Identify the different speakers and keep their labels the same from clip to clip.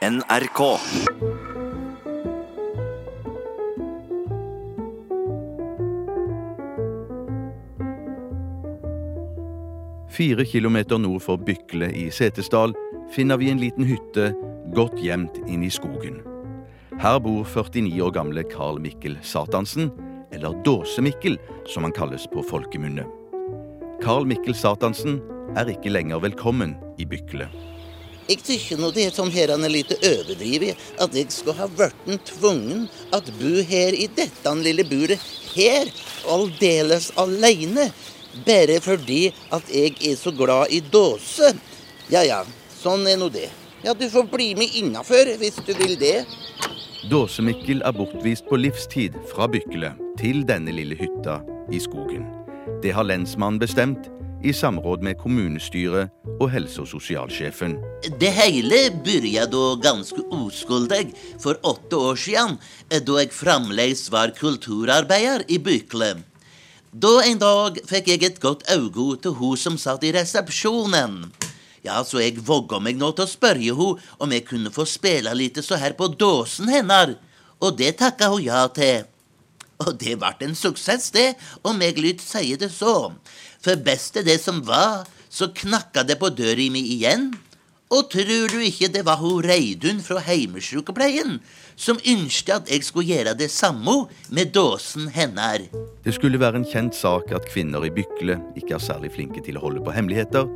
Speaker 1: NRK.
Speaker 2: Fire kilometer nord for Bykle i Setesdal finner vi en liten hytte godt gjemt inn i skogen. Her bor 49 år gamle Carl Mikkel Satansen, eller Dåse-Mikkel som han kalles på folkemunne. Carl Mikkel Satansen er ikke lenger velkommen i Bykle.
Speaker 3: Jeg tykker nå det er sånn her han er litt overdrevet, at jeg skal ha vært tvungen at bo her i dette lille buret her, aldeles alene, bare fordi at jeg er så glad i dåse. Ja ja, sånn er nå det. Ja, du får bli med innafor hvis du vil det.
Speaker 2: Dåse-Mikkel er bortvist på livstid fra Bykle til denne lille hytta i skogen. Det har lensmannen bestemt i samråd med kommunestyret og helse- og sosialsjefen.
Speaker 3: Det hele begynte ganske uskyldig for åtte år siden, da jeg fremdeles var kulturarbeider i Bykle. Da en dag fikk jeg et godt øye til hun som satt i resepsjonen. Ja, så jeg våga meg nå til å spørre henne om jeg kunne få spille litt så her på dåsen hennes, og det takka hun ja til. Og det ble en suksess, det, om eg lyt seie det så. For beste det som var, så knakka det på døra mi igjen. Og tror du ikke det var hun Reidun fra heimesjukepleien som ønsket at jeg skulle gjøre det samme med dåsen hennar?
Speaker 2: Det skulle være en kjent sak at kvinner i Bykle ikke er særlig flinke til å holde på hemmeligheter.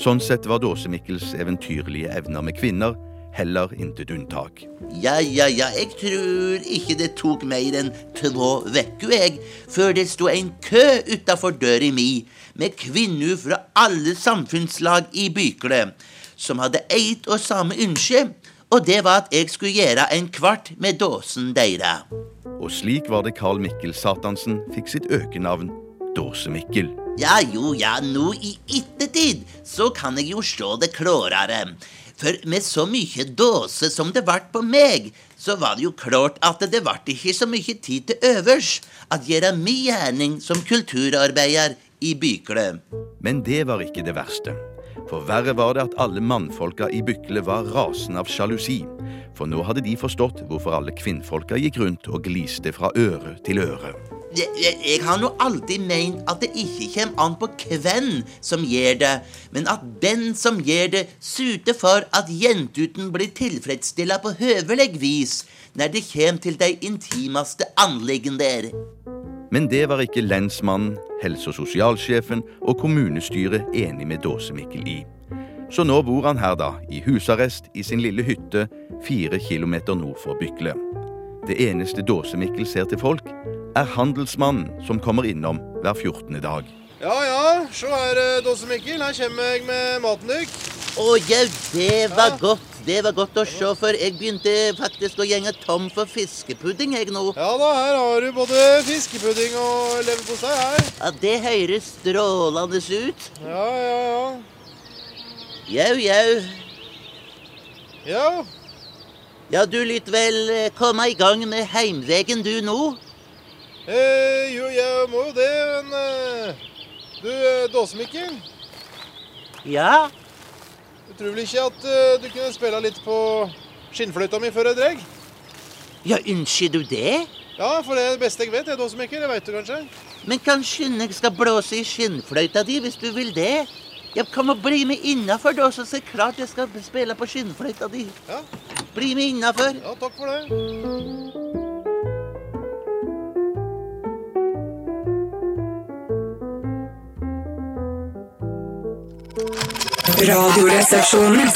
Speaker 2: Sånn sett var Dåse-Mikkels eventyrlige evner med kvinner heller intet unntak.
Speaker 3: Ja, ja, ja, jeg tror ikke det tok mer enn to uker, jeg, før det sto en kø utafor døra mi med kvinner fra alle samfunnslag i Bykle, som hadde eit og samme ønske, og det var at jeg skulle gjøre en kvart med dåsen deira.
Speaker 2: Og slik var det Carl Mikkel Satansen fikk sitt økenavn Dåse-Mikkel.
Speaker 3: Ja jo, ja, nå i ettertid så kan jeg jo se det klårere. For med så mye dåse som det vart på meg, så var det jo klart at det vart ikke så mye tid til øvers at gjøre mi gjerning som kulturarbeider i Bykle.
Speaker 2: Men det var ikke det verste. For verre var det at alle mannfolka i Bykle var rasende av sjalusi. For nå hadde de forstått hvorfor alle kvinnfolka gikk rundt og gliste fra øre til øre.
Speaker 3: Jeg, jeg, har nå alltid meint at det ikke kommer an på hvem som gjør det, men at den som gjør det, suter for at jentuten blir tilfredsstilla på høvelig vis når det kommer til de intimeste anliggender.
Speaker 2: Men det var ikke lensmannen, helse- og sosialsjefen og kommunestyret enig med Dåse-Mikkel i. Så nå bor han her, da, i husarrest i sin lille hytte fire kilometer nord for Bykle. Det eneste Dåse-Mikkel ser til folk, er handelsmannen som kommer innom hver 14. dag.
Speaker 4: Ja ja, se her, Dåse Mikkel. Her kommer jeg med maten deres.
Speaker 3: Å jau, det var
Speaker 4: Ja.
Speaker 3: godt. Det var godt å se, for jeg begynte faktisk å gjenge tom for fiskepudding jeg nå.
Speaker 4: Ja da, her har du både fiskepudding og leverpostei her.
Speaker 3: Ja, Det høres strålende ut.
Speaker 4: Ja, ja, ja.
Speaker 3: Jau, jau.
Speaker 4: Ja,
Speaker 3: Ja, du lyt vel eh, komme i gang med heimvegen du nå?
Speaker 4: Eh, jo, jeg må jo det, men eh, Du, Dåsemikkel?
Speaker 3: Ja?
Speaker 4: Du tror vel ikke at eh, du kunne spille litt på skinnfløyta mi før jeg dreg?
Speaker 3: Ja, ønsker du det?
Speaker 4: Ja, for det er det beste jeg vet, jeg, Dåsemikkel. Det veit du kanskje?
Speaker 3: Men kanskje jeg skal blåse i skinnfløyta di hvis du vil det? Kom og bli med innafor, da, så er det klart jeg skal spille på skinnfløyta di.
Speaker 4: Ja,
Speaker 3: Bli med innafor.
Speaker 4: ja takk for det.
Speaker 5: Radioresepsjonen.